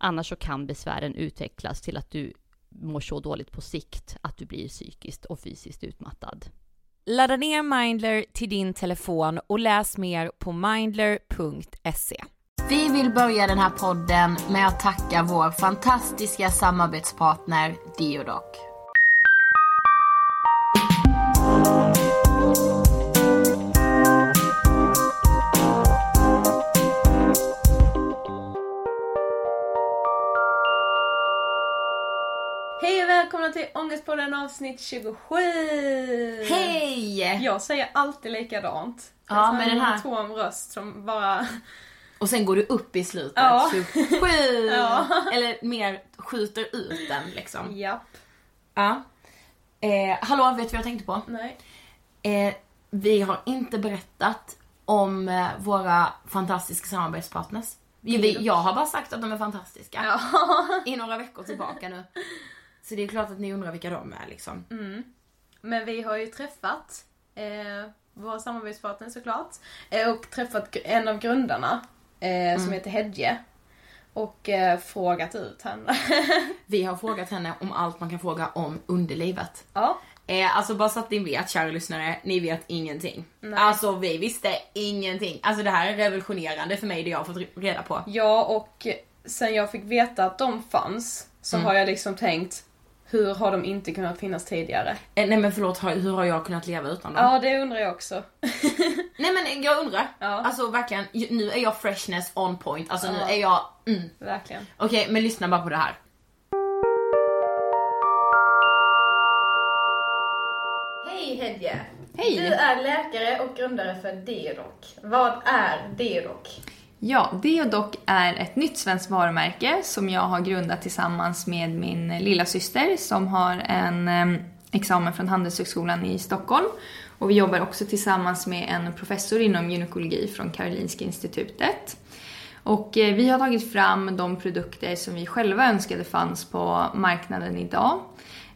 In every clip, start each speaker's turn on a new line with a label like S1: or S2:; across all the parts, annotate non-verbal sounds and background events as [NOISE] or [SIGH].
S1: Annars så kan besvären utvecklas till att du mår så dåligt på sikt att du blir psykiskt och fysiskt utmattad.
S2: Ladda ner Mindler till din telefon och läs mer på mindler.se.
S3: Vi vill börja den här podden med att tacka vår fantastiska samarbetspartner Deodoc.
S4: Ångestpodden avsnitt 27!
S3: Hej!
S4: Jag säger alltid likadant.
S3: Ja,
S4: Jag har
S3: men den här-
S4: en tom röst som bara...
S3: Och sen går du upp i slutet.
S4: Ja.
S3: 27! [LAUGHS]
S4: Ja.
S3: Eller mer skjuter ut den liksom.
S4: Japp.
S3: Ja. Eh, hallå, vet du vad jag tänkte på?
S4: Nej.
S3: Eh, vi har inte berättat om eh, våra fantastiska samarbetspartners. Vi, jag har bara sagt att de är fantastiska.
S4: Ja.
S3: I några veckor tillbaka nu. [LAUGHS] Så det är klart att ni undrar vilka de är liksom.
S4: Mm. Men vi har ju träffat eh, våra samarbetspartner såklart. Eh, och träffat en av grundarna eh, som heter Hedje. Och eh, frågat ut henne. [LAUGHS]
S3: Vi har frågat henne om allt man kan fråga om underlivet.
S4: ja.
S3: Eh, alltså bara så att ni vet, kära lyssnare, ni vet ingenting. Alltså vi visste ingenting. Alltså det här är revolutionerande för mig, det jag har fått reda på.
S4: Ja, och sen jag fick veta att de fanns så har jag liksom tänkt hur har de inte kunnat finnas tidigare?
S3: Eh, nej men förlåt, hur har jag kunnat leva utan dem?
S4: Ja, det undrar jag också. [LAUGHS]
S3: Nej men jag undrar.
S4: Ja.
S3: Alltså verkligen, nu är jag freshness on point. Alltså nu
S4: Ja.
S3: är jag, mm.
S4: Verkligen.
S3: Okej, men lyssna bara på det här.
S4: Hej Hedje!
S5: Hej.
S4: Du är läkare och grundare för Deodoc. Vad är Deodoc?
S5: Ja, Deodoc är ett nytt svenskt varumärke som jag har grundat tillsammans med min lilla syster som har en examen från Handelshögskolan i Stockholm. Och vi jobbar också tillsammans med en professor inom gynekologi från Karolinska institutet. Och eh, vi har tagit fram de produkter som vi själva önskade fanns på marknaden idag.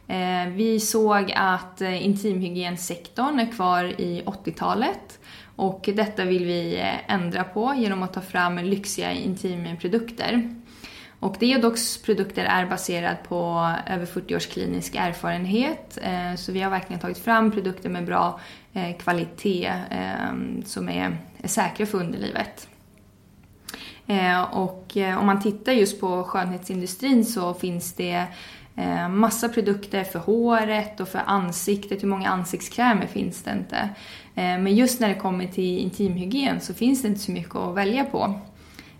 S5: Eh, vi såg att eh, intimhygiensektorn är kvar i 80-talet och detta vill vi eh, ändra på genom att ta fram lyxiga intimprodukter. Och Deodox produkter är baserad på över 40 års klinisk erfarenhet. Eh, så vi har verkligen tagit fram produkter med bra eh, kvalitet ehm, som är, säkra för underlivet. Och om man tittar just på skönhetsindustrin så finns det massa produkter för håret och för ansiktet. Hur många ansiktskrämer finns det inte? Eh, Men just när det kommer till intimhygien så finns det inte så mycket att välja på.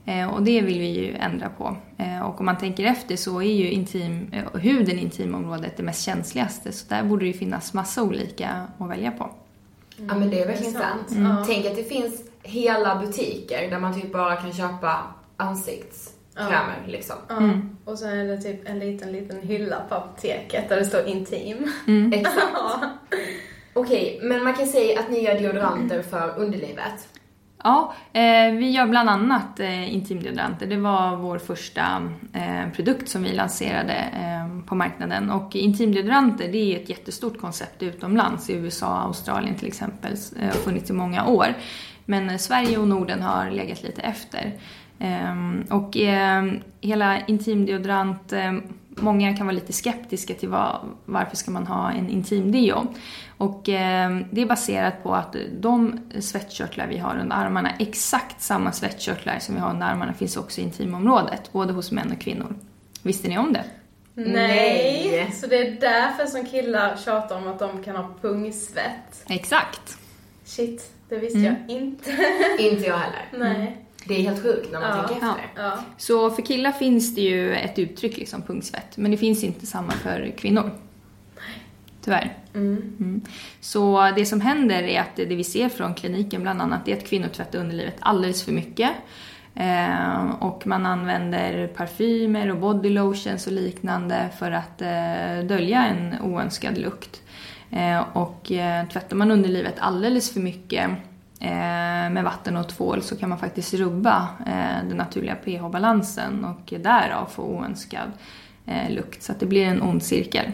S5: Eh, Och det vill vi ju ändra på. Eh, Och om man tänker efter så är ju intim, huden i intimområdet det mest känsligaste. Så där borde det ju finnas massa olika att välja på.
S3: Ja men det är verkligen
S4: är sant.
S3: sant.
S4: Ja.
S3: Tänk att det finns hela butiker där man typ bara kan köpa ansiktskrämer liksom.
S4: Ja. Och sen är det typ en liten, liten hylla på apoteket där det står intim.
S3: Exakt. [LAUGHS] Okej, men man kan säga att ni gör deodoranter för underlivet.
S5: Ja, eh, vi gör bland annat eh, intimdeodoranter. Det var vår första eh, produkt som vi lanserade eh, på marknaden. Och intimdeodoranter det är ett jättestort koncept utomlands, i USA och Australien till exempel. Det eh, har funnits i många år. Men eh, Sverige och Norden har legat lite efter. Ehm, och eh, hela intimdeodorant, eh, många kan vara lite skeptiska till vad, varför ska man ha en intimdeo. Och eh, det är baserat på att de svettkörtlar vi har under armarna, exakt samma svettkörtlar som vi har under armarna finns också i intimområdet, både hos män och kvinnor. Visste ni om det?
S4: Nej.
S3: Nej.
S4: Så det är därför som killar tjatar om att de kan ha pungsvett.
S5: Exakt.
S4: Shit, det visste jag inte.
S3: Inte jag heller.
S4: Nej.
S3: Det är helt sjukt när man
S4: Ja.
S3: tänker efter.
S4: Ja.
S5: Så för killar finns det ju ett uttryck, liksom pungsvett, men det finns inte samma för kvinnor. Tyvärr. Mm. Så det som händer är att det vi ser från kliniken bland annat är att kvinnor tvättar underlivet alldeles för mycket. Eh, och man använder parfymer och body lotions och liknande för att eh, dölja en oönskad lukt. Eh, och eh, tvättar man underlivet alldeles för mycket med vatten och tvål så kan man faktiskt rubba eh, den naturliga pH-balansen och därav få oönskad eh, lukt. Så att det blir en ond cirkel.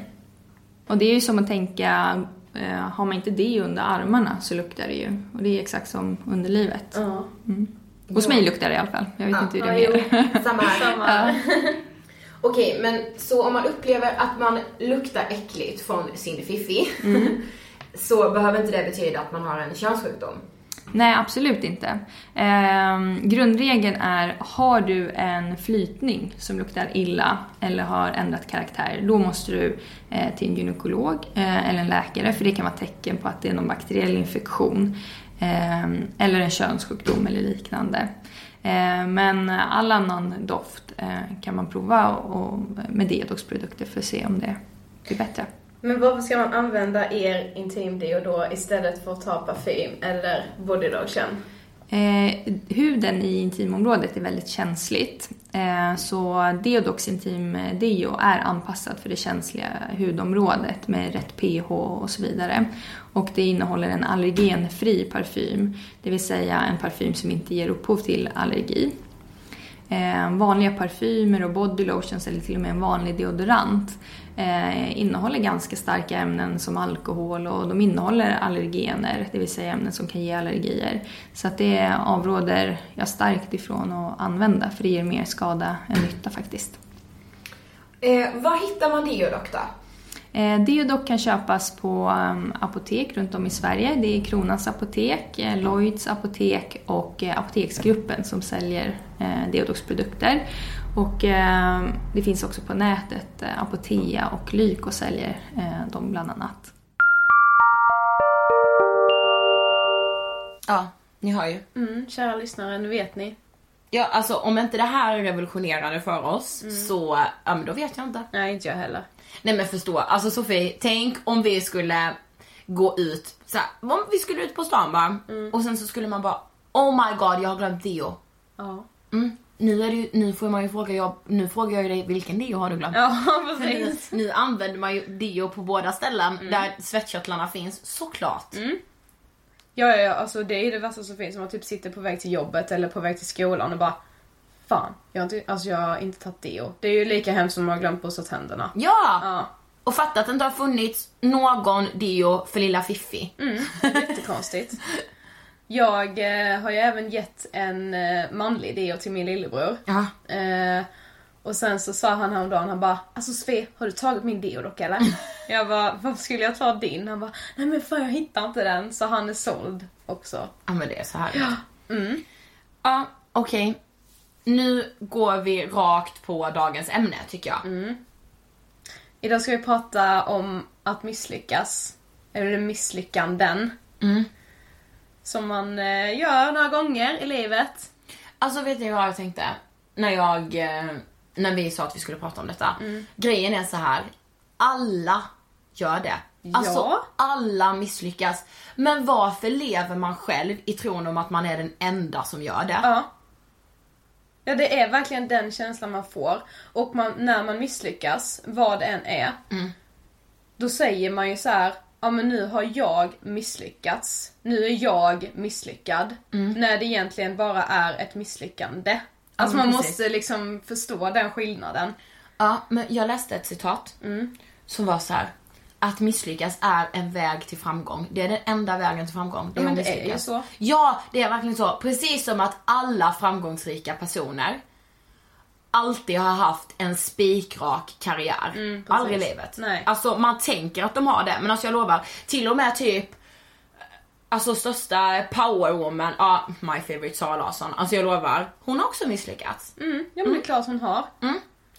S5: Och det är ju som att tänka, eh, har man inte det under armarna så luktar det ju. Och det är exakt som underlivet.
S3: Ja.
S5: Mm. Hos mig luktar det i alla fall. Jag vet
S3: Ja,
S5: inte hur det
S3: ja,
S5: är er.
S3: Samma.
S5: Samma här. [LAUGHS]
S3: Okej, men så om man upplever att man luktar äckligt från sin fiffi
S5: Mm. [LAUGHS]
S3: så behöver inte det betyda att man har en könssjukdom.
S5: Nej, absolut inte. Eh, grundregeln är, har du en flytning som luktar illa eller har ändrat karaktär, då måste du eh, till en gynekolog eh, eller en läkare för det kan vara tecken på att det är någon bakteriell infektion ehm, eller en könssjukdom eller liknande. Ehm, men all annan doft eh, kan man prova och, med detoxprodukter för att se om det blir bättre.
S4: Men varför ska man använda er intimdeo då istället för att ta parfym eller body lotion?
S5: Eh, huden i intimområdet är väldigt känsligt. Eh, så Deodox Intim Deo är anpassad för det känsliga hudområdet med rätt pH och så vidare. Och det innehåller en allergenfri parfym, det vill säga en parfym som inte ger upphov till allergi. Eh, vanliga parfymer och body lotions eller till och med en vanlig deodorant eh, innehåller ganska starka ämnen som alkohol och de innehåller allergener, det vill säga ämnen som kan ge allergier. Så att det avråder jag starkt ifrån att använda för det ger mer skada än nytta faktiskt.
S3: Eh, var hittar man Deodoc då?
S5: Eh, Deodoc kan köpas på um, apotek runt om i Sverige. Det är Kronans apotek, eh, Lloyds apotek och eh, Apoteksgruppen som säljer Deodocs produkter. Och eh, det finns också på nätet, Apotea och Lyko säljer dem bland annat.
S3: Ja, ni hör ju.
S4: Mm, kära lyssnare, nu vet ni.
S3: Ja, alltså om inte det här är revolutionerande för oss så, ja men då vet jag inte.
S4: Nej, inte jag heller.
S3: Nej men förstå, alltså Sofie, tänk om vi skulle gå ut, så här, om vi skulle ut på stan bara, och sen så skulle man bara Oh my god, jag har glömt deo.
S4: Ja.
S3: Mm. Nu, är det ju, nu får man ju fråga, jag, nu frågar jag ju dig, vilken deo har du glömt?
S4: Ja, [LAUGHS]
S3: nu, nu använder man ju deo på båda ställen där svettkörtlarna finns, såklart.
S4: Ja, ja, ja, alltså det är ju det värsta som finns. Om man typ sitter på väg till jobbet eller på väg till skolan och bara Fan, jag har inte, alltså jag har inte tagit deo. Det är ju lika hemskt som att ha glömt borsta tänderna.
S3: Ja!
S4: Ja.
S3: Och fatta att det inte har funnits någon deo för lilla Fiffi.
S4: Mm, jättekonstigt. Jag eh, har ju även gett en eh, manlig deo till min lillebror.
S3: Ja.
S4: Eh, och sen så sa han häromdagen, han bara Alltså Sve, har du tagit min deo dock eller? [LAUGHS] jag bara, varför skulle jag ta din? Han bara, nej men fan jag hittar inte den. Så han är såld också.
S3: Ja men det är så här.
S4: Ja. Mm.
S3: Ja, okej. Nu går vi rakt på dagens ämne tycker jag.
S4: Idag ska vi prata om att misslyckas. Eller misslyckanden.
S3: Mm.
S4: Som man eh, gör några gånger i livet.
S3: Alltså vet ni vad jag tänkte? När jag, eh, när vi sa att vi skulle prata om detta. Grejen är så här. alla gör det. Alltså
S4: Ja.
S3: alla misslyckas. Men varför lever man själv i tron om att man är den enda som gör det?
S4: Ja. Ja, det är verkligen den känslan man får. Och man, när man misslyckas, vad det än är, då säger man ju så här. Ja men nu har jag misslyckats. Nu är jag misslyckad. När det egentligen bara är ett misslyckande. Alltså man
S3: precis.
S4: måste liksom förstå den skillnaden.
S3: Ja, men jag läste ett citat som var så här. Att misslyckas är en väg till framgång. Det är den enda vägen till framgång.
S4: Ja, men det är ju så.
S3: Ja, det är verkligen så. Precis som att alla framgångsrika personer alltid har haft en spikrak karriär.
S4: Mm.
S3: Aldrig i livet.
S4: Nej.
S3: Alltså man tänker att de har det, men alltså jag lovar, till och med typ Alltså största powerwoman, ja, my favorite Sara Larsson. Alltså jag lovar, hon har också misslyckats.
S4: Mm, ja men det är klart hon har.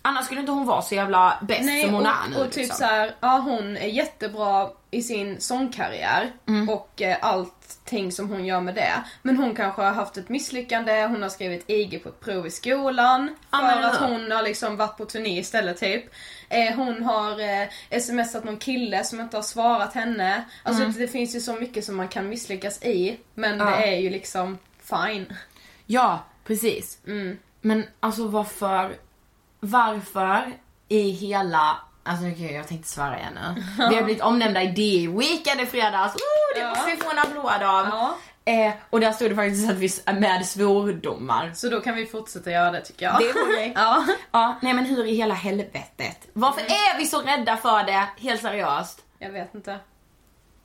S3: Annars skulle inte hon vara så jävla bäst
S4: Nej,
S3: som hon
S4: och,
S3: är nu
S4: och typ
S3: liksom.
S4: så här, ja hon är jättebra i sin sångkarriär
S3: Mm.
S4: och eh, allting som hon gör med det. Men hon kanske har haft ett misslyckande, hon har skrivit IG på ett prov i skolan för
S3: men
S4: att
S3: hur?
S4: hon har liksom varit på turné istället typ. Eh, hon har eh, smsat någon kille som inte har svarat henne. Alltså
S3: Mm.
S4: det, finns ju så mycket som man kan misslyckas i, men
S3: Ja.
S4: det är ju liksom fine.
S3: Ja, precis. Men alltså varför, varför i hela, alltså okej jag tänkte svära igen nu. [LAUGHS] Vi har blivit omnämnda i D-weekend i fredags, Woo, det
S4: Ja.
S3: måste vi få en applåd av.
S4: Ja.
S3: Eh, och där stod det faktiskt att vi s- med svordomar.
S4: Så då kan vi fortsätta göra det tycker jag.
S3: Det är okej. [LAUGHS]
S4: ja.
S3: Ja, nej men hur i hela helvetet? Varför är vi så rädda för det? Helt seriöst.
S4: Jag vet inte.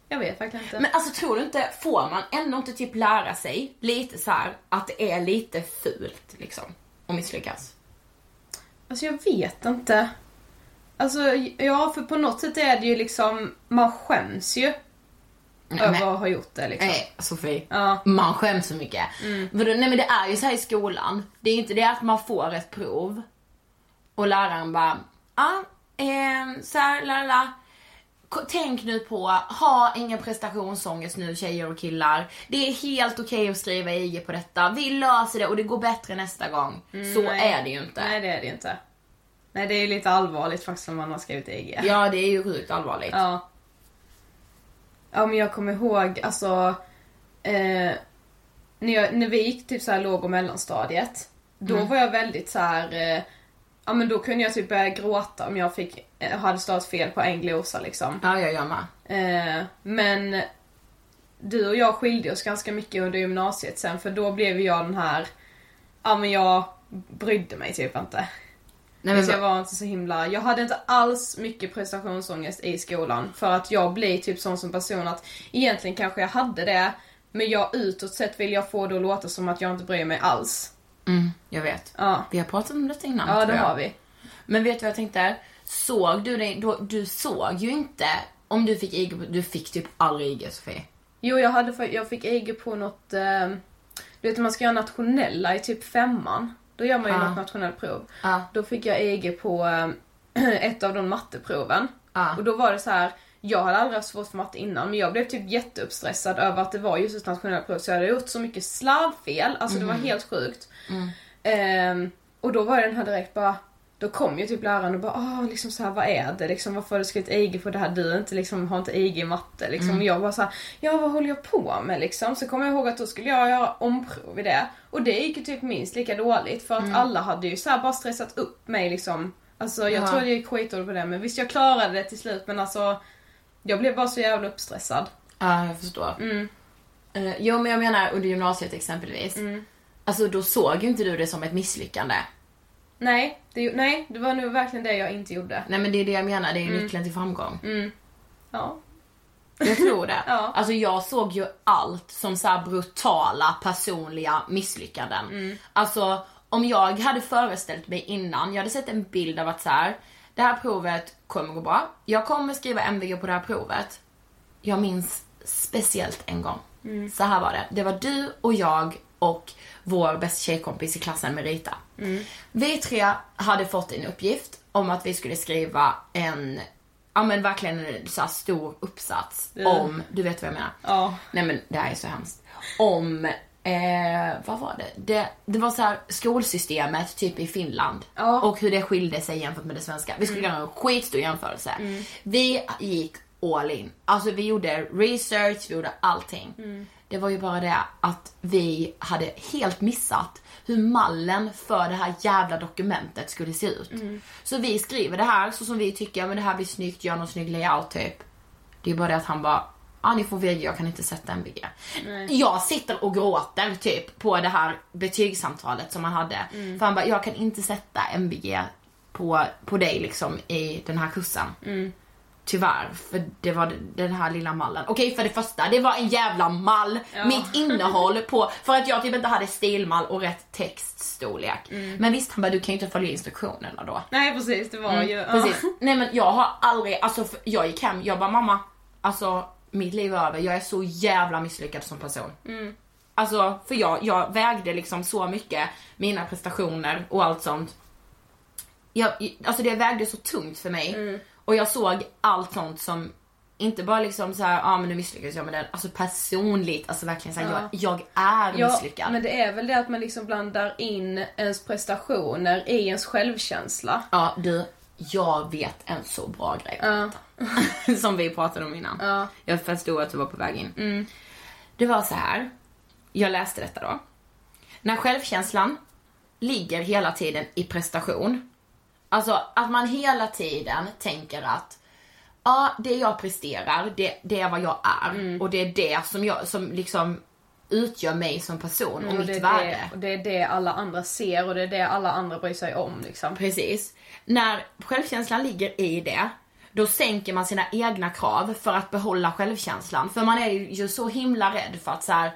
S4: Jag vet verkligen inte.
S3: Men alltså tror du inte, får man ändå inte typ lära sig lite så här att det är lite fult liksom? Att misslyckas?
S4: Alltså jag vet inte. Alltså ja, för på något sätt är det ju liksom, man skäms ju. över att ha gjort det liksom.
S3: Nej, Sofie.
S4: Ja.
S3: Man skäms så mycket.
S4: Mm.
S3: Vadå, nej men det är ju så här i skolan. Det är inte det att man får ett prov och läraren bara, ja, eh, så här, la, la, la. Tänk nu på, ha ingen prestationsångest nu tjejer och killar. Det är helt okej att skriva IG på detta. Vi löser det och det går bättre nästa gång. så
S4: nej.
S3: är det ju inte.
S4: Nej det är det inte. Nej det är ju lite allvarligt faktiskt om man har skrivit IG.
S3: Ja, det är ju sjukt allvarligt.
S4: Ja. Ja men jag kommer ihåg alltså eh, när, jag, när vi gick typ så här låg och mellanstadiet. Då
S3: Mm.
S4: var jag väldigt så här. Eh, ja men då kunde jag typ börja gråta om jag fick, eh, hade stavat fel på en glosa liksom.
S3: Ja, jag gör med.
S4: Eh, men du och jag skilde oss ganska mycket under gymnasiet sen för då blev jag den här, ja men jag brydde mig typ inte.
S3: Nej, men
S4: jag
S3: va-
S4: var inte så himla, jag hade inte alls mycket prestationsångest i skolan för att jag blir typ sån som person att egentligen kanske jag hade det men jag utåt sett vill jag få det att låta som att jag inte bryr mig alls.
S3: Mm, jag vet.
S4: Ja.
S3: Vi har pratat om detta innan.
S4: Ja det har vi.
S3: Men vet du vad jag tänkte? Såg du det? då- Du såg ju inte om du fick IG, på- du fick typ aldrig IG Sofie.
S4: Jo jag hade för, jag fick IG på något, eh, du vet man ska göra nationella i typ femman. Då gör man ju
S3: Ja.
S4: något nationellt prov.
S3: Ja.
S4: Då fick jag IG på eh, [CLEARS THROAT] ett av de matteproven.
S3: Ja.
S4: Och då var det så här. Jag hade aldrig haft svårt för matte innan men jag blev typ jätteuppstressad över att det var just ett nationellt prov så jag hade gjort så mycket slarvfel, alltså det var
S3: Mhm.
S4: helt sjukt.
S3: Mm.
S4: Ehm, och då var den här direkt bara, då kom ju typ läraren och bara ah liksom så här, vad är det liksom, varför har du skrivit IG på det här, du inte liksom, har inte IG i matte liksom.
S3: Mm.
S4: Och jag var så här, ja vad håller jag på med liksom? Så kom jag ihåg att då skulle jag göra omprov i det. Och det gick ju typ minst lika dåligt för att
S3: Mm.
S4: alla hade ju så här bara stressat upp mig liksom. Alltså jag
S3: Ja.
S4: tror jag gick skitdåligt på det men visst jag klarade det till slut men alltså jag blev bara så jävla uppstressad.
S3: Ja, jag förstår.
S4: Mm.
S3: Uh, jo, men jag menar under gymnasiet exempelvis.
S4: Mm.
S3: Alltså då såg ju inte du det som ett misslyckande.
S4: Nej, det, nej, det var nog verkligen det jag inte gjorde.
S3: Nej men det är det jag menar, det är ju
S4: Mm.
S3: nyckeln till framgång.
S4: Mm. Ja.
S3: Jag tror det. [LAUGHS]
S4: Ja.
S3: Alltså jag såg ju allt som så här brutala personliga misslyckanden.
S4: Mm.
S3: Alltså om jag hade föreställt mig innan, jag hade sett en bild av att så här, det här provet kommer gå bra. Jag kommer skriva MVG på det här provet. Jag minns speciellt en gång.
S4: Mm.
S3: Så här var det. Det var du och jag och vår bästa tjejkompis i klassen Merita.
S4: Mm.
S3: Vi tre hade fått en uppgift om att vi skulle skriva en, ja men verkligen en så stor uppsats
S4: Ja.
S3: om, du vet vad jag menar?
S4: Ja.
S3: Nej men det här är så hemskt. Om, eh, vad var det? Det, det var så här skolsystemet typ i Finland.
S4: Ja.
S3: Och hur det skilde sig jämfört med det svenska. Vi skulle
S4: Mm.
S3: göra en skitstor jämförelse.
S4: Mm.
S3: Vi gick all in. Alltså vi gjorde research, vi gjorde allting.
S4: Mm.
S3: Det var ju bara det att vi hade helt missat hur mallen för det här jävla dokumentet skulle se ut.
S4: Mm.
S3: Så vi skriver det här så som vi tycker, men det här blir snyggt, gör någon snygg layout typ. Det är bara det att han bara, ja ni får VG, jag kan inte sätta MVG.
S4: Nej.
S3: Jag sitter och gråter typ på det här betygssamtalet som han hade.
S4: Mm.
S3: För han bara, jag kan inte sätta MVG på, på dig liksom i den här kursen.
S4: Mm.
S3: Tyvärr, för det var den här lilla mallen. Okej, för det första, det var en jävla mall.
S4: Ja.
S3: Mitt innehåll på, för att jag typ inte hade stilmall och rätt textstorlek.
S4: Mm.
S3: Men visst, han bara, du kan ju inte följa instruktionerna då.
S4: Nej precis, det var
S3: Mm,
S4: ju... ja.
S3: Precis. Nej men jag har aldrig, alltså jag gick hem, jag bara mamma, alltså mitt liv är över, jag är så jävla misslyckad som person.
S4: Mm.
S3: Alltså för jag, jag vägde liksom så mycket, mina prestationer och allt sånt. Jag, alltså det vägde så tungt för mig.
S4: Mm.
S3: Och jag såg allt sånt som, inte bara liksom så här, ah, men nu misslyckades jag med det. Alltså personligt, alltså verkligen såhär,
S4: Ja.
S3: jag, jag är
S4: Ja,
S3: misslyckad.
S4: men det är väl det att man liksom blandar in ens prestationer i ens självkänsla.
S3: Ja du, jag vet en så bra grej.
S4: Ja. [LAUGHS]
S3: som vi pratade om innan.
S4: Ja.
S3: Jag förstod att du var på väg in.
S4: Mm.
S3: Det var så här. Jag läste detta då. När självkänslan ligger hela tiden i prestation. Alltså att man hela tiden tänker att ja, det jag presterar, det, det är vad jag är. Och det är det som jag, som liksom utgör mig som person och
S4: Mm,
S3: mitt
S4: det är
S3: värde.
S4: Det, och det är det alla andra ser och det är det alla andra bryr sig om liksom.
S3: Precis. När självkänslan ligger i det, då sänker man sina egna krav för att behålla självkänslan. För man är ju så himla rädd för att så här,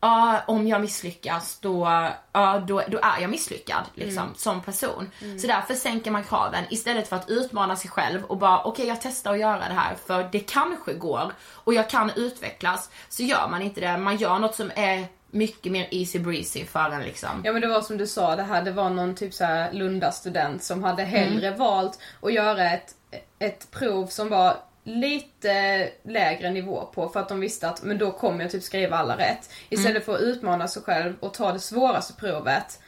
S3: ja om jag misslyckas då, ja, då, då är jag misslyckad liksom,
S4: Mm.
S3: som person.
S4: Mm.
S3: Så därför sänker man kraven istället för att utmana sig själv och bara okej jag testar att göra det här för det kanske går och jag kan utvecklas. Så gör man inte det, man gör något som är mycket mer easy breezy för en liksom.
S4: Ja men det var som du sa, det här det var någon typ så här Lunda-student som hade hellre
S3: Mm.
S4: valt att göra ett, ett prov som var lite lägre nivå på för att de visste att men då kommer jag typ skriva alla rätt. Istället
S3: Mm.
S4: för att utmana sig själv och ta det svåraste provet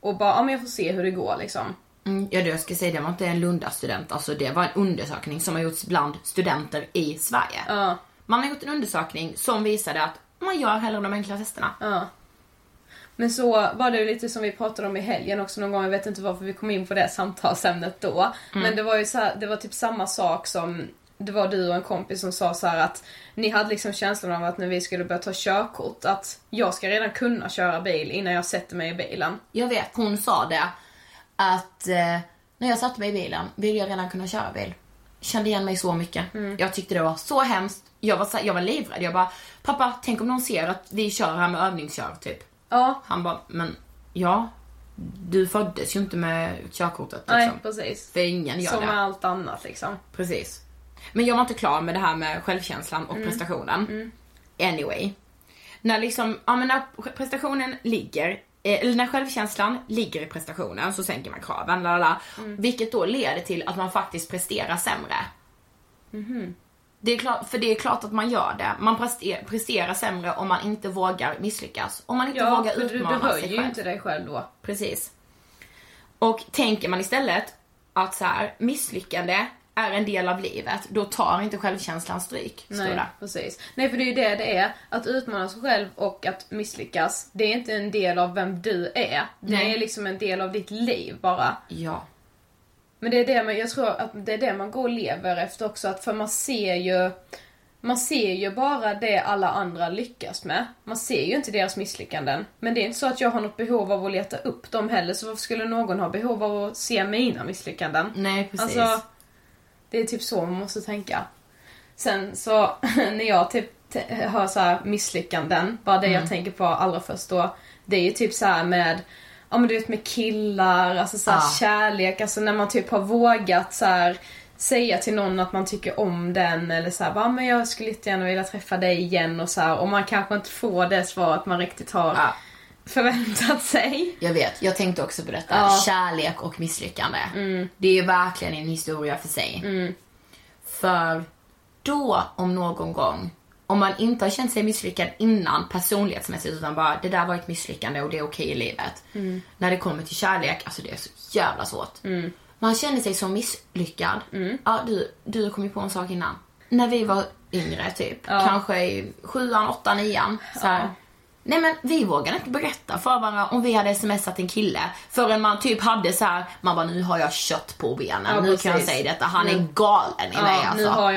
S4: och bara, ja men jag får se hur det går liksom.
S3: Mm, ja, det jag ska säga, det var inte en Lunda-student. Alltså det var en undersökning som har gjorts bland studenter i Sverige. Man har gjort en undersökning som visade att man gör hellre de enkla testerna.
S4: Ja. Men så var det lite som vi pratade om i helgen också någon gång, jag vet inte varför vi kom in på det samtalsämnet då.
S3: Mm.
S4: Men det var ju så här, det var typ samma sak som det var du och en kompis som sa så här att ni hade liksom känslan av att när vi skulle börja ta körkort att jag ska redan kunna köra bil innan jag sätter mig i bilen.
S3: Jag vet, hon sa det. Att eh, när jag satte mig i bilen ville jag redan kunna köra bil. Kände igen mig så mycket. Jag tyckte det var så hemskt. Jag var, så, jag var livrädd. Jag bara, pappa tänk om någon ser att vi kör här med övningskör typ.
S4: Ja.
S3: Han bara, men ja. Du föddes ju inte med körkortet liksom.
S4: Nej, precis.
S3: För ingen gör
S4: Som
S3: det.
S4: med allt annat liksom.
S3: Precis. Men jag var inte klar med det här med självkänslan och
S4: Mm.
S3: prestationen. Anyway. När liksom, ja men när prestationen ligger, eh, eller när självkänslan ligger i prestationen så sänker man kraven, lalala,
S4: Mm.
S3: Vilket då leder till att man faktiskt presterar sämre.
S4: Mhm.
S3: Det är klart, för det är klart att man gör det. Man prester- presterar sämre om man inte vågar misslyckas. Om man inte
S4: Ja,
S3: vågar
S4: för du, du
S3: utmana sig
S4: höjer ju
S3: själv.
S4: inte dig själv då.
S3: Precis. Och tänker man istället att så här, misslyckande är en del av livet, då tar inte självkänslan stryk.
S4: Nej, precis. Nej, för det är ju det det är. Att utmana sig själv och att misslyckas, det är inte en del av vem du är. Det
S3: Nej.
S4: är liksom en del av ditt liv bara.
S3: Ja.
S4: Men det är det man, jag tror att det är det man går och lever efter också, att för man ser ju man ser ju bara det alla andra lyckas med. Man ser ju inte deras misslyckanden. Men det är inte så att jag har något behov av att leta upp dem heller, så varför skulle någon ha behov av att se mina misslyckanden?
S3: Nej, precis.
S4: Alltså, det är typ så man måste tänka. Sen så, [LAUGHS] när jag typ hör så här misslyckanden, bara det
S3: Mm.
S4: jag tänker på allra först då, det är ju typ så här med Ja men du vet med killar, alltså så här
S3: Ja.
S4: kärlek, alltså när man typ har vågat så här säga till någon att man tycker om den eller så här, bara, men jag skulle jättegärna vilja träffa dig igen och så här, och man kanske inte får det svaret man riktigt har förväntat sig.
S3: Jag vet, jag tänkte också på detta.
S4: Ja.
S3: Kärlek och misslyckande.
S4: Mm.
S3: Det är ju verkligen en historia för sig. För då, om någon gång, om man inte har känt sig misslyckad innan personlighetsmässigt utan bara det där var ett misslyckande och det är okej i livet.
S4: Mm.
S3: När det kommer till kärlek, alltså det är så jävla svårt. Man känner sig så misslyckad. Ja, du, du kom ju på en sak innan. När vi var yngre typ,
S4: Ja.
S3: kanske i sjuan, åttan, nian. Så här.
S4: Ja.
S3: Nej men vi vågade inte berätta för varandra om vi hade smsat en kille förrän man typ hade så här, man bara nu har jag kött på benen,
S4: Ja,
S3: nu kan jag
S4: precis.
S3: säga detta, han är galen i mig alltså.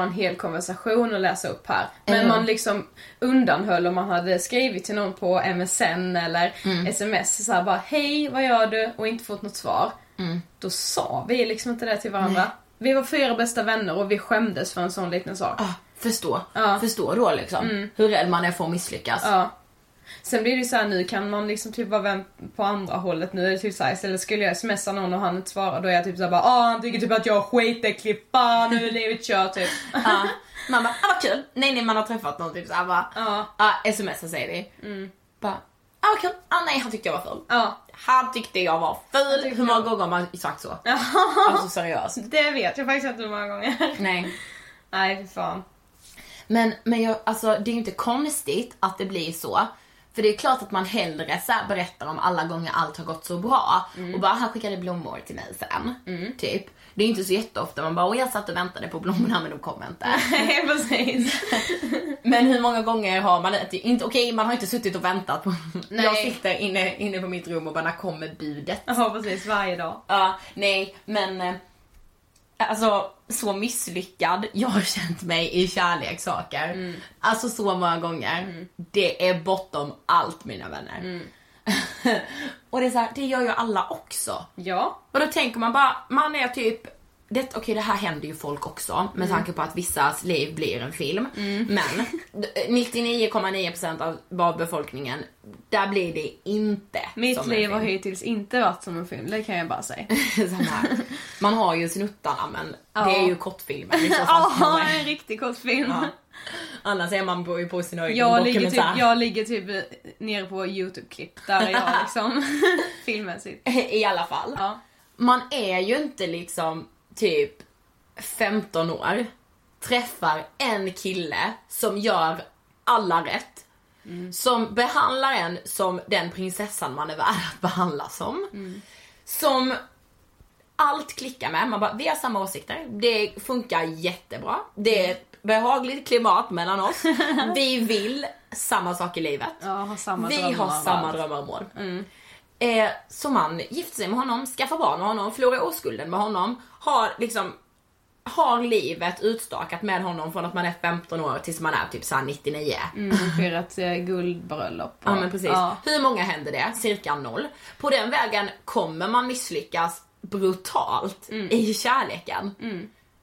S4: En hel konversation och läsa upp här. Men
S3: Mm.
S4: man liksom undanhöll om man hade skrivit till någon på MSN eller
S3: Mm.
S4: sms så här bara hej, vad gör du? Och inte fått något svar.
S3: Mm.
S4: Då sa vi liksom inte det till varandra. Vi var fyra bästa vänner och vi skämdes för en sån liten sak.
S3: Ah, förstå.
S4: Ja.
S3: Förstå då liksom.
S4: Mm.
S3: Hur rädd man är för att misslyckas.
S4: Ja. Sen blir det ju så här, nu kan man liksom typ vara vän på andra hållet. Nu är det typ såhär, istället skulle jag smsa någon och han inte svarar då är jag typ såhär bara ah han tycker typ att jag är skitäcklig, fan nu är livet kört typ. [LAUGHS]
S3: Ja. Man bara, ah vad kul. Nej nej man har träffat någon typ såhär bara,
S4: Ja.
S3: ah, smsar säger vi.
S4: Mm.
S3: Bara, ah vad kul. Ah nej han tyckte jag var ful.
S4: Ja.
S3: Han tyckte jag var ful. Hur många
S4: jag-
S3: gånger har man sagt så? Alltså seriöst. [LAUGHS]
S4: Det vet jag faktiskt inte hur många gånger.
S3: Nej.
S4: Nej fy fan.
S3: Men, men jag, alltså, det är ju inte konstigt att det blir så. För det är klart att man hellre så berättar om alla gånger allt har gått så bra. Och bara, han skickade blommor till mig sen. Typ. Det är inte så jätteofta man bara, och jag satt och väntade på blommorna men de kom inte. [LAUGHS]
S4: Precis. [LAUGHS]
S3: Men hur många gånger har man inte, inte okej man har inte suttit och väntat på, [LAUGHS]
S4: Nej.
S3: jag sitter inne, inne på mitt rum och bara, när kommer budet?
S4: Ja precis, varje dag.
S3: Ja, nej, men eh, alltså så misslyckad jag har känt mig i kärlekssaker. Alltså så många gånger. Det är bortom allt mina vänner. [LAUGHS] och det är så här, det gör ju alla också.
S4: Ja.
S3: Och då tänker man bara, man är typ det, okej det här händer ju folk också med
S4: Mm.
S3: tanke på att vissas liv blir en film. Men 99,9% av, av befolkningen, där blir det inte
S4: Mitt liv har hittills inte varit som en film, det kan jag bara säga. [LAUGHS]
S3: Man har ju snuttarna men
S4: Ja.
S3: det är ju kortfilmer [LAUGHS] fall.
S4: Ja, en riktig kortfilm.
S3: Ja. Annars är man på, på sin egen
S4: Jag ligger, typ, jag ligger typ nere på YouTube-klipp där jag [LAUGHS] liksom filmmässigt.
S3: I alla fall.
S4: Ja.
S3: Man är ju inte liksom typ 15 år, träffar en kille som gör alla rätt. Som behandlar en som den prinsessan man är värd att behandlas som. Som allt klickar med. Man bara, vi har samma åsikter. Det funkar jättebra. Det är ett behagligt klimat mellan oss. [LAUGHS] Vi vill samma sak i livet.
S4: Ja, har samma
S3: vi
S4: drömmar
S3: har samma drömmar och mål.
S4: Mm.
S3: Eh, så man gifter sig med honom, skaffar barn med honom, förlorar oskulden med honom, har liksom har livet utstakat med honom från att man är 15 år tills man är typ såhär 99.
S4: Mm, firat eh, guldbröllop.
S3: Ja men precis.
S4: Ja.
S3: Hur många händer det? Cirka noll. På den vägen kommer man misslyckas brutalt
S4: Mm.
S3: i kärleken.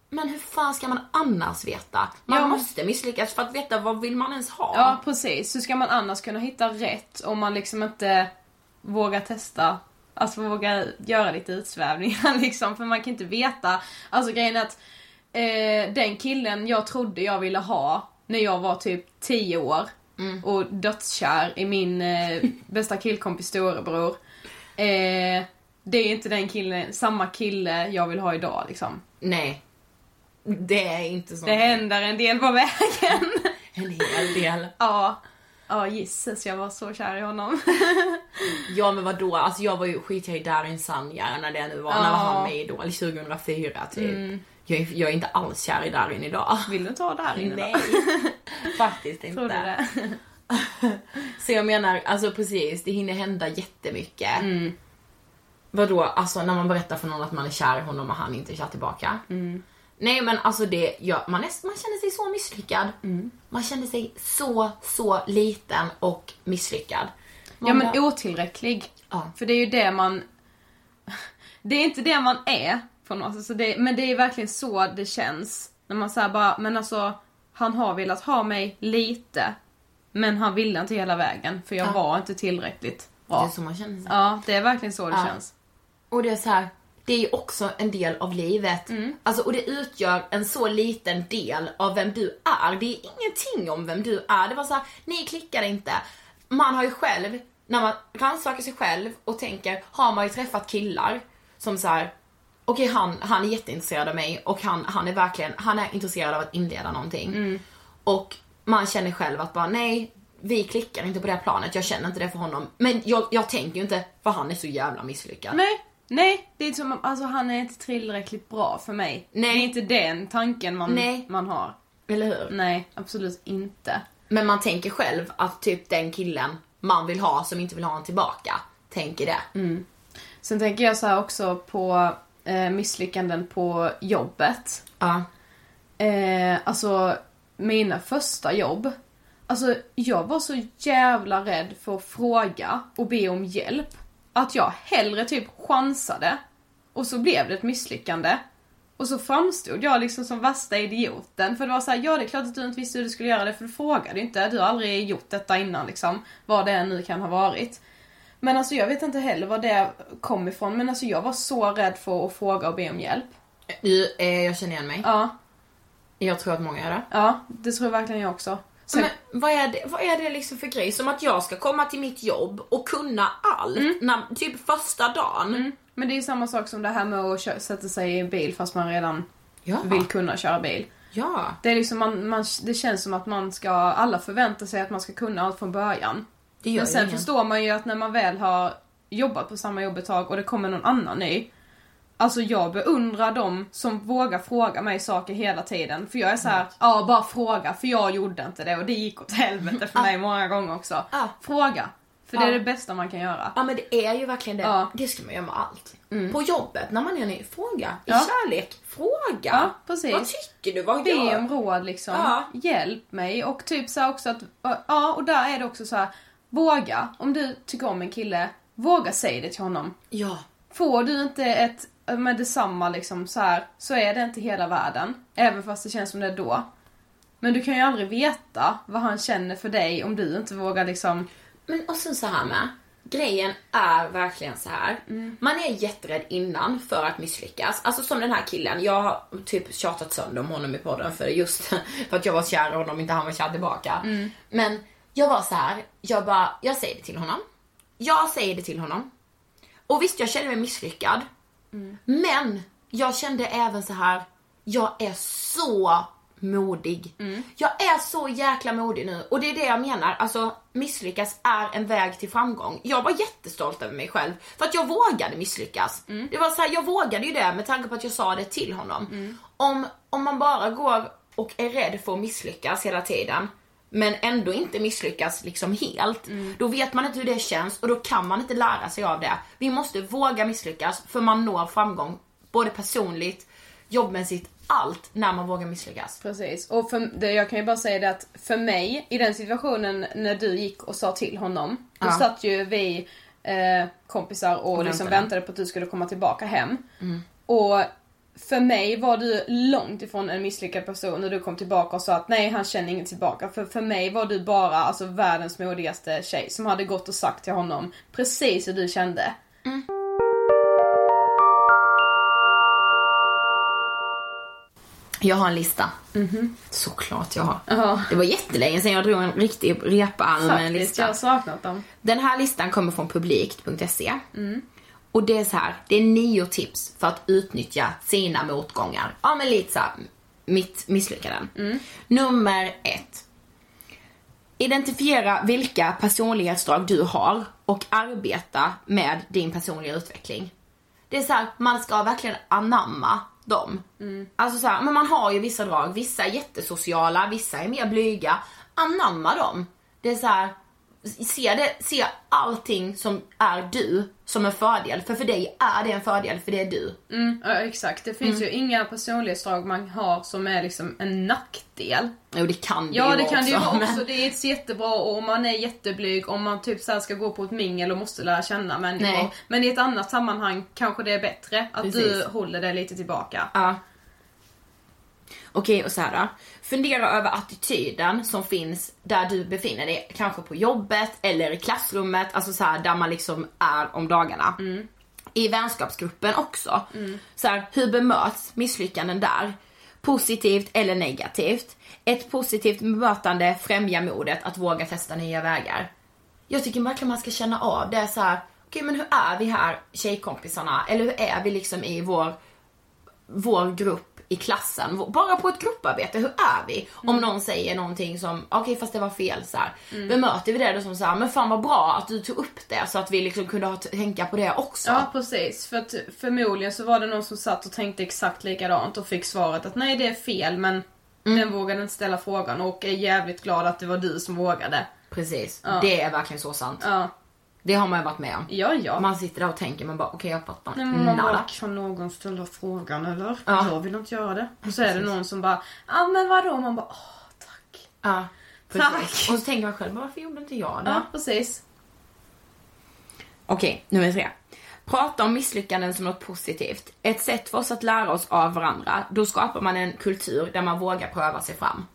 S3: Men hur fan ska man annars veta? Man
S4: Ja.
S3: måste misslyckas för att veta vad vill man ens ha?
S4: Ja precis, hur ska man annars kunna hitta rätt om man liksom inte vågar testa Alltså våga göra lite utsvävningar [LAUGHS] liksom, för man kan inte veta. Alltså grejen är att eh, den killen jag trodde jag ville ha när jag var typ 10 år och dödskär i min eh, [LAUGHS] bästa killkompis storebror. Eh, det är inte den killen, samma kille jag vill ha idag liksom.
S3: Nej. Det är inte så.
S4: Det händer en del på vägen. [LAUGHS]
S3: En hel del.
S4: ja. Ja, gisses jag var så kär i honom. [LAUGHS]
S3: Ja men vadå, alltså jag var ju skiter i Darin Sanja när det nu var,
S4: Ja.
S3: när var han med i Idol 2004 typ.
S4: Mm.
S3: Jag, är, jag är inte alls kär i Darin idag.
S4: Vill du ta Darin
S3: Nej, [LAUGHS] faktiskt inte.
S4: Tror du det? [LAUGHS]
S3: Så jag menar, alltså precis, det hinner hända jättemycket.
S4: Mm.
S3: Vadå, alltså när man berättar för någon att man är kär i honom och han inte är kär tillbaka.
S4: Mm.
S3: Nej men alltså det, ja, man, är, man känner sig så misslyckad.
S4: Mm.
S3: Man känner sig så, så liten och misslyckad. Man
S4: Ja men
S3: bara-
S4: otillräcklig.
S3: Ja.
S4: För det är ju det man... [LAUGHS] Det är inte det man är på något sätt. Så det, men det är verkligen så det känns. När man säger bara, men alltså han har velat ha mig lite. Men han ville inte hela vägen för jag
S3: Ja.
S4: var inte tillräckligt
S3: Det är
S4: bra.
S3: så man känner sig.
S4: Ja, det är verkligen så det
S3: Ja.
S4: känns.
S3: Och det är så här, det är ju också en del av livet.
S4: Mm.
S3: Alltså, och det utgör en så liten del av vem du är. Det är ingenting om vem du är. Det var så här, ni klickar inte. Man har ju själv, när man rannsakar sig själv och tänker, har man ju träffat killar som så här. okej han, han är jätteintresserad av mig och han, han är verkligen, han är intresserad av att inleda någonting.
S4: Mm.
S3: Och man känner själv att bara nej, vi klickar inte på det här planet, jag känner inte det för honom. Men jag, jag tänker ju inte, för han är så jävla misslyckad.
S4: Nej, nej. Det är som, alltså han är inte tillräckligt bra för mig.
S3: Nej.
S4: Det är inte den tanken man,
S3: Nej.
S4: man har.
S3: Eller hur?
S4: Nej, absolut inte.
S3: Men man tänker själv att typ den killen man vill ha som inte vill ha en tillbaka, tänker det.
S4: Mm. Sen tänker jag så också på eh, misslyckanden på jobbet.
S3: Ja.
S4: eh, alltså mina första jobb. Alltså jag var så jävla rädd för att fråga och be om hjälp. Att jag hellre typ chansade. Och så blev det ett misslyckande. Och så framstod jag liksom som värsta idioten. För det var så här, ja det är klart att du inte visste hur du skulle göra det för du frågade inte. Du har aldrig gjort detta innan liksom. Vad det än nu kan ha varit. Men alltså jag vet inte heller var det kom ifrån. Men alltså jag var så rädd för att fråga och be om hjälp.
S3: Eh, jag känner igen mig.
S4: Ja.
S3: Jag tror att många gör det.
S4: Ja, det tror verkligen jag också. Sen,
S3: Men vad är, det, vad är det liksom för grej? Som att jag ska komma till mitt jobb och kunna allt, när, typ första dagen.
S4: Mm. Men det är ju samma sak som det här med att kö- sätta sig i en bil fast man redan
S3: Ja.
S4: vill kunna köra bil.
S3: Ja.
S4: Det är liksom man, man, det känns som att man ska, alla förväntar sig att man ska kunna allt från början. Men sen
S3: ingen.
S4: förstår man ju att när man väl har jobbat på samma jobb ett tag och det kommer någon annan ny. Alltså jag beundrar dem som vågar fråga mig saker hela tiden. För jag är så här, ja bara fråga för jag gjorde inte det och det gick åt helvete för mig många gånger också. Fråga. För det är
S3: Ja.
S4: det bästa man kan göra.
S3: Ja men det är ju verkligen det. Det ska man göra med allt. På jobbet, när man är ny, fråga. I kärlek, fråga.
S4: Ja, precis.
S3: Vad tycker du? Vad
S4: Be
S3: gör
S4: om råd liksom. Hjälp mig. Och typ så också att, ja och där är det också så här. Våga. Om du tycker om en kille, våga säga det till honom.
S3: Ja.
S4: Får du inte ett med detsamma liksom så här, så är det inte hela världen. Även fast det känns som det är då. Men du kan ju aldrig veta vad han känner för dig om du inte vågar liksom...
S3: Men och sen så här med. Grejen är verkligen så här. Man är jätterädd innan för att misslyckas. Alltså som den här killen. Jag har typ tjatat sönder om honom i podden för just [LAUGHS] för att jag var kär i honom inte han var kär tillbaka. Men jag var så här. Jag bara, jag säger det till honom. Jag säger det till honom. Och visst, jag kände mig misslyckad. Men jag kände även så här. Jag är så modig. Jag är så jäkla modig nu och det är det jag menar. Alltså misslyckas är en väg till framgång. Jag var jättestolt över mig själv för att jag vågade misslyckas. Det var så här, jag vågade ju det med tanke på att jag sa det till honom. Om, om man bara går och är rädd för att misslyckas hela tiden men ändå inte misslyckas liksom helt. Då vet man inte hur det känns och då kan man inte lära sig av det. Vi måste våga misslyckas för man når framgång både personligt, jobbmässigt, allt när man vågar misslyckas.
S4: Precis. Och för, det, jag kan ju bara säga det att för mig, i den situationen när du gick och sa till honom. Då
S3: Ja.
S4: satt ju vi eh, kompisar och,
S3: Och
S4: liksom
S3: väntade.
S4: väntade på att du skulle komma tillbaka hem.
S3: Mm.
S4: Och för mig var du långt ifrån en misslyckad person när du kom tillbaka och sa att nej han känner inget tillbaka. För, för mig var du bara alltså världens modigaste tjej som hade gått och sagt till honom precis hur du kände.
S3: Jag har en lista.
S4: Mhm.
S3: Såklart jag har.
S4: Ja.
S3: Det var jättelänge sedan jag drog en riktig repa med en lista.
S4: jag har saknat dem.
S3: Den här listan kommer från publikt.se.
S4: Mm.
S3: Och det är så här, det är nio tips för att utnyttja sina motgångar. Ja men lite så här, mitt misslyckanden.
S4: Mm.
S3: Nummer ett. Identifiera vilka personlighetsdrag du har och arbeta med din personliga utveckling. Det är så här, man ska verkligen anamma dem. Alltså så här, men man har ju vissa drag, vissa är jättesociala, vissa är mer blyga. Anamma dem. Det är så här, se, det, se allting som är du som en fördel. För för dig är det en fördel, för det är du.
S4: Mm, ja, exakt. Det finns
S3: Mm.
S4: ju inga personlighetsdrag man har som är liksom en nackdel.
S3: Jo det kan det
S4: Ja
S3: ju
S4: det
S3: vara
S4: kan det ju
S3: också, men-
S4: också. Det är ett jättebra och om man är jätteblyg, om man typ så ska gå på ett mingel och måste lära känna människor.
S3: Nej.
S4: Men i ett annat sammanhang kanske det är bättre att du
S3: Precis.
S4: håller det lite tillbaka.
S3: Ja. Okej, och så här. Äh, fundera över attityden som finns där du befinner dig. Kanske på jobbet eller i klassrummet, alltså så här där man liksom är om dagarna. I vänskapsgruppen också. Så här, hur bemöts misslyckanden där? Positivt eller negativt? Ett positivt bemötande främjar modet att våga testa nya vägar. Jag tycker verkligen man ska känna av det så här. okej men hur är vi här tjejkompisarna? Eller hur är vi liksom i vår vår grupp i klassen, bara på ett grupparbete, hur är vi? Om någon säger någonting som, okej fast det var fel så här.
S4: Mm.
S3: Bemöter vi det då som så här, men fan vad bra att du tog upp det så att vi liksom kunde ha tänka på det också.
S4: Ja precis, för att förmodligen så var det någon som satt och tänkte exakt likadant och fick svaret att nej det är fel men den vågade inte ställa frågan och är jävligt glad att det var du som vågade.
S3: Precis,
S4: Ja.
S3: det är verkligen så sant.
S4: Ja.
S3: Det har man ju varit med om.
S4: Ja, ja.
S3: Man sitter där och tänker, man bara okej jag fattar
S4: Nej, men man
S3: nada.
S4: kan någon ställa frågan eller?
S3: Ja.
S4: Jag vill inte göra det. Och så är det någon som bara, ja men vadå? Man bara, åh tack.
S3: Ja,
S4: Tack.
S3: Och så tänker man själv, varför gjorde inte jag det?
S4: Ja, precis.
S3: Okej, nummer tre. Prata om misslyckanden som något positivt. Ett sätt för oss att lära oss av varandra. Då skapar man en kultur där man vågar pröva sig fram.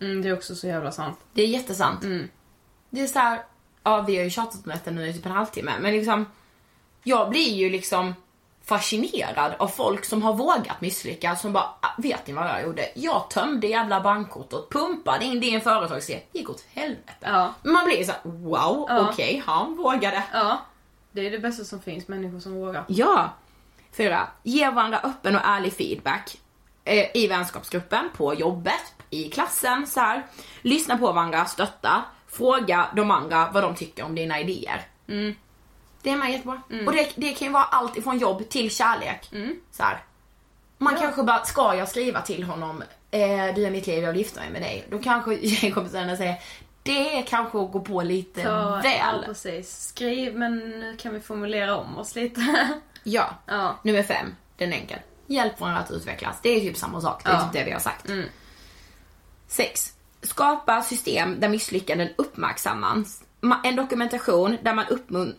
S4: Mm, det är också så jävla sant.
S3: Det är jättesant. Det är så här, ja vi har ju tjatat om detta nu i typ en halvtimme, men liksom jag blir ju liksom fascinerad av folk som har vågat misslyckas som bara, "Ah, vet ni vad jag gjorde? Jag tömde jävla bankkortet, pumpade in det i en företagsidé, det gick åt helvete.
S4: Ja.
S3: Men man blir ju såhär, wow,
S4: Ja.
S3: okej, han vågade.
S4: Ja. Det är det bästa som finns, människor som vågar.
S3: Ja. Fyra. Ge varandra öppen och ärlig feedback. Eh, I vänskapsgruppen, på jobbet, i klassen. Så här. Lyssna på varandra, stötta. Fråga de andra vad de tycker om dina idéer. Det är med jättebra. Och det, det kan ju vara allt ifrån jobb till kärlek. Så här. Man kanske bara, ska jag skriva till honom, eh, du är mitt liv, jag vill gifta mig med dig. Då kanske tjejkompisarna säger, det är kanske att gå på lite
S4: Ja,
S3: väl.
S4: Ja, precis. Skriv, men nu kan vi formulera om oss lite. [LAUGHS]
S3: Ja.
S4: Ja.
S3: Nummer fem, den är enkel. Hjälp varandra att utvecklas. Det är typ samma sak. Det är
S4: Ja.
S3: typ det vi har sagt. Sex. Skapa system där misslyckanden uppmärksammas. Ma- En dokumentation där man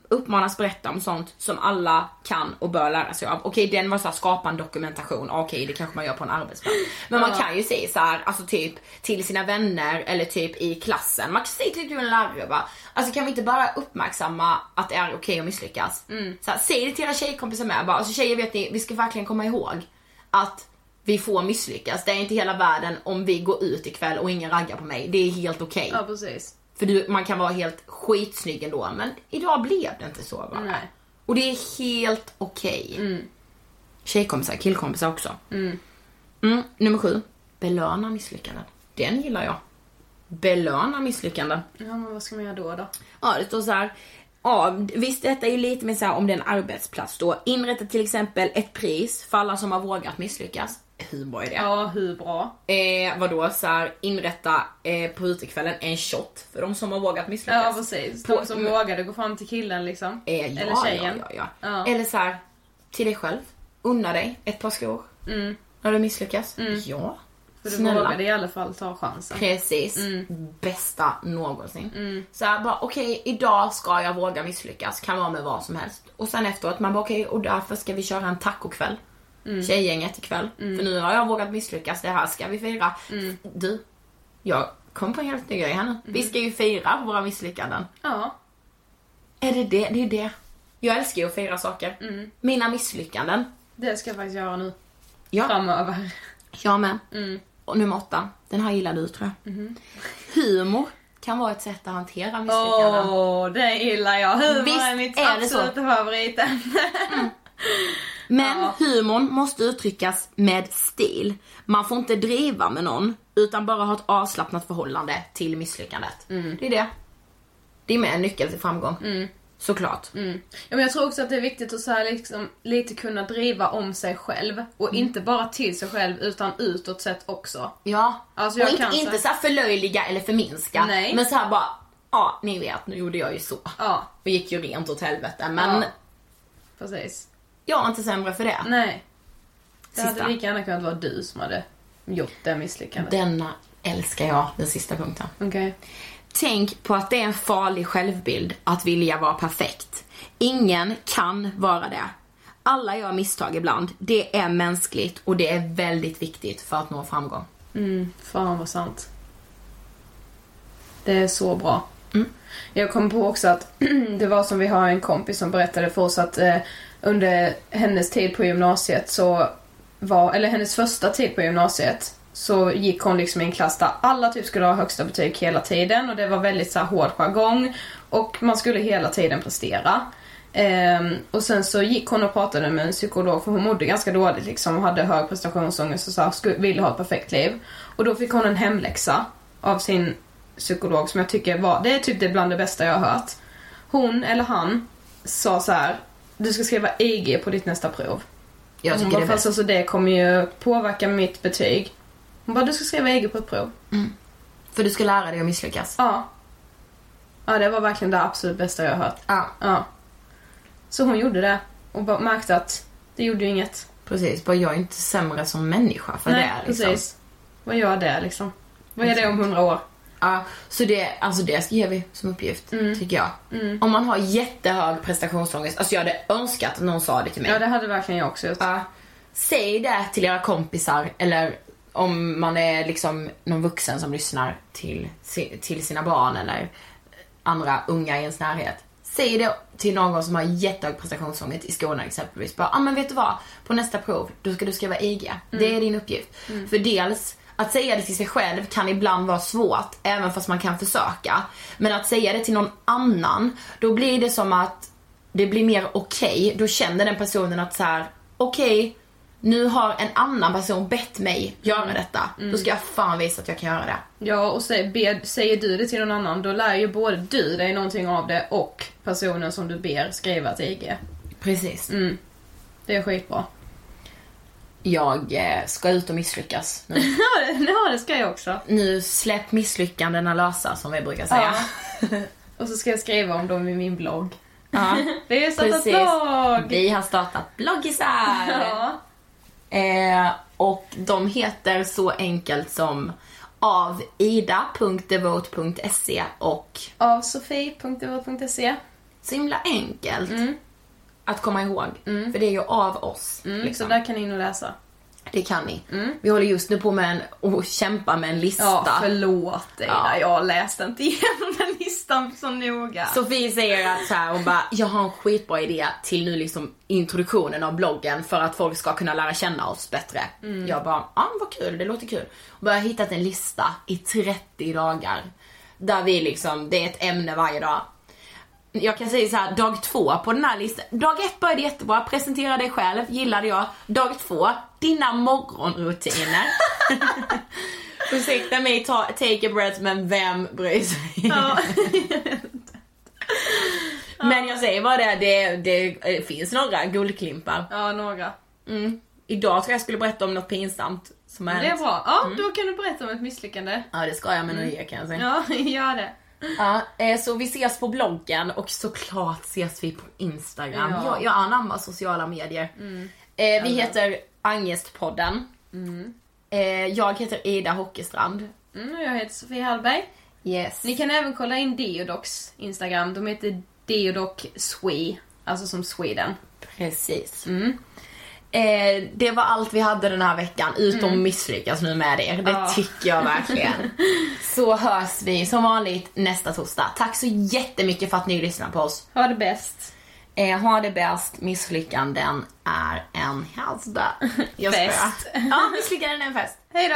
S3: uppmanas berätta om sånt som alla kan och bör lära sig av. Okej, den var såhär, skapa en dokumentation. Okej, det kanske man gör på en arbetsplats. Men man kan ju säga så här, alltså typ till sina vänner eller typ i klassen. Man kan säga till en lärare bara, alltså kan vi inte bara uppmärksamma att det är okej att misslyckas? Så här, säg det till era tjejkompisar med bara, alltså tjejer vet ni, vi ska verkligen komma ihåg att vi får misslyckas. Det är inte hela världen om vi går ut ikväll och ingen raggar på mig. Det är helt okej.
S4: Ja, precis.
S3: För du, man kan vara helt skitsnygg ändå, men idag blev det inte så bara.
S4: Nej.
S3: Och det är helt okej. Tjejkompisar, killkompisar också. Mm, nummer sju. Belöna misslyckanden. Den gillar jag. Belöna misslyckanden.
S4: Ja, men vad ska man göra då då?
S3: Ja, det står så här. Ja, visst detta är ju lite mer så här om det är en arbetsplats då. Inrätta till exempel ett pris för alla som har vågat misslyckas. Hur bra är det?
S4: Ja, hur bra?
S3: Eh, vadå, så här, inrätta eh, på utekvällen en shot för de som har vågat misslyckas.
S4: Ja, precis.
S3: På-
S4: De som vågade gå fram till killen liksom.
S3: Eh, ja,
S4: Eller tjejen.
S3: Ja, ja, ja. Eller så här, till dig själv. Unna dig ett par skor. När du misslyckas. Ja.
S4: För du
S3: Snälla.
S4: vågade i alla fall ta chansen.
S3: Precis. Bästa någonsin. Så här, bara okej, idag ska jag våga misslyckas. Kan vara med vad som helst. Och sen efteråt, man bara okej, och därför ska vi köra en tacokväll. Tjejgänget ikväll. För nu har jag vågat misslyckas, det här ska vi fira. Du, jag kom på en helt ny grej här nu. Vi ska ju fira våra misslyckanden.
S4: Ja.
S3: Är det det? Det är det. Jag älskar ju att fira saker. Mina misslyckanden.
S4: Det ska jag faktiskt göra nu.
S3: Ja.
S4: Framöver.
S3: Jag med. Och nummer åtta, den här gillar du tror jag. Humor kan vara ett sätt att hantera misslyckanden.
S4: Åh, det gillar jag. Humor
S3: Visst
S4: är mitt
S3: är
S4: absoluta favoritämne. [LAUGHS]
S3: Men humorn måste uttryckas med stil. Man får inte driva med någon, utan bara ha ett avslappnat förhållande till misslyckandet. Det är det. Det är med en nyckel till framgång. Såklart.
S4: Ja, men jag tror också att det är viktigt att så här liksom, lite kunna driva om sig själv. Och
S3: Mm.
S4: inte bara till sig själv utan utåt sett också.
S3: Ja.
S4: Alltså,
S3: och inte,
S4: kan
S3: inte så här förlöjliga eller förminska.
S4: Nej.
S3: Men så här bara, ja ni vet, nu gjorde jag ju så.
S4: Ja,
S3: Och gick ju rent åt helvete. Men
S4: Ja. precis.
S3: Jag är inte sämre för det.
S4: Nej. Det
S3: Sista.
S4: hade lika gärna kunnat vara du som hade gjort det misslyckandet.
S3: Denna älskar jag, den sista punkten.
S4: Okej.
S3: Tänk på att det är en farlig självbild att vilja vara perfekt. Ingen kan vara det. Alla gör misstag ibland. Det är mänskligt och det är väldigt viktigt för att nå framgång.
S4: Mm, fan vad sant. Det är så bra.
S3: Mm.
S4: Jag kom på också att [CLEARS THROAT] det var som vi har en kompis som berättade för oss att eh, under hennes tid på gymnasiet så var, eller hennes första tid på gymnasiet så gick hon liksom i en klass där alla typ skulle ha högsta betyg hela tiden och det var väldigt så här hård jargong och man skulle hela tiden prestera. Ehm, och sen så gick hon och pratade med en psykolog för hon mådde ganska dåligt liksom och hade hög prestationsångest och så här, skulle, ville ha ett perfekt liv. Och då fick hon en hemläxa av sin psykolog som jag tycker var, det är typ det bland det bästa jag har hört. Hon eller han sa så här: du ska skriva IG på ditt nästa prov.
S3: Jag
S4: hon
S3: tycker
S4: bara,
S3: det är
S4: fast
S3: bäst.
S4: alltså det kommer ju påverka mitt betyg. Hon bara, du ska skriva IG på ett prov.
S3: För du ska lära dig att misslyckas.
S4: Ja. Ja, det var verkligen det absolut bästa jag har hört.
S3: Ja.
S4: ja. Så hon gjorde det och bara märkte att det gjorde ju inget.
S3: Precis, bara jag är inte sämre som människa för
S4: Nej,
S3: det. Liksom.
S4: precis. Vad gör det liksom? Vad är det om hundra år?
S3: Ja, så det, alltså det ger vi som uppgift,
S4: Mm.
S3: tycker jag. Om man har jättehög prestationsångest, alltså jag hade önskat att någon sa det till mig.
S4: Ja, det hade verkligen jag också gjort.
S3: Ja. Säg det till era kompisar eller om man är liksom någon vuxen som lyssnar till, till sina barn eller andra unga i ens närhet. Säg det till någon som har jättehög prestationsångest i skolan exempelvis. Bara, ah, men vet du vad? På nästa prov, då ska du skriva IG. Det är din uppgift. För dels, att säga det till sig själv kan ibland vara svårt, även fast man kan försöka. Men att säga det till någon annan, då blir det som att det blir mer okej. Då känner den personen att så här: okej, nu har en annan person bett mig göra detta. Då ska jag fan visa att jag kan göra det.
S4: Ja, och säg, be, säger du det till någon annan, då lär ju både du dig någonting av det och personen som du ber skriva till IG.
S3: Precis.
S4: Mm. Det är skitbra.
S3: Jag eh, ska ut och misslyckas nu. [LAUGHS]
S4: Ja, det, ja, ska jag också.
S3: nu släpp misslyckandena lösa som vi brukar säga. [LAUGHS]
S4: Och så ska jag skriva om dem i min blogg.
S3: Ja, [LAUGHS]
S4: Vi har startat
S3: precis.
S4: blogg!
S3: Vi har startat bloggisar!
S4: Ja.
S3: Eh, och de heter så enkelt som avida.devote.se och
S4: Av sofie.devote.se
S3: så himla enkelt att komma ihåg. För det är ju av oss.
S4: mm,
S3: liksom.
S4: Så där kan ni och läsa.
S3: Det kan ni. Vi håller just nu på med en, och kämpar med en lista.
S4: Ja, förlåt Ida.
S3: Ja.
S4: Jag läste inte igenom den listan så noga.
S3: Sofie säger att så här, hon bara, jag har en skitbra idé till nu liksom introduktionen av bloggen för att folk ska kunna lära känna oss bättre. Jag bara, ja vad kul, det låter kul. Och bara hittat en lista i 30 dagar. Där vi liksom, det är ett ämne varje dag. Jag kan säga så här, dag två på den här listan. Dag ett började jättebra, presentera dig själv, gillade jag. Dag två, dina morgonrutiner. [LAUGHS] Ursäkta mig, ta, take a breath, men vem bryr sig?
S4: Ja. [LAUGHS]
S3: Men jag säger bara det, det, det eh, finns några guldklimpar.
S4: ja, några.
S3: Mm. Idag tror jag jag skulle berätta om något pinsamt som har
S4: Det är
S3: hänt.
S4: bra. Ja, då kan du berätta om ett misslyckande.
S3: Ja det ska jag med nöje kan jag säga.
S4: Ja, [LAUGHS] gör det.
S3: Ja, eh, så vi ses på bloggen och såklart ses vi på Instagram.
S4: Ja.
S3: Jag, jag anammar sociala medier. Eh, vi heter Angestpodden. Eh, jag heter Ida Hockestrand.
S4: Mm, och jag heter Sofie Hallberg.
S3: Yes.
S4: Ni kan även kolla in Deodocs Instagram. De heter Deodoc Swe, alltså som Sweden.
S3: Precis. Eh, det var allt vi hade den här veckan, utom
S4: Mm.
S3: misslyckas nu med er. Det
S4: Ja.
S3: tycker jag verkligen. [LAUGHS] Så hörs vi som vanligt nästa torsdag. Tack så jättemycket för att ni lyssnar på oss.
S4: Ha det bäst.
S3: Eh, ha det bäst, misslyckanden är en hälsda. [LAUGHS] Jag.
S4: Fest.
S3: Ja, misslyckanden är en fest. Hej då!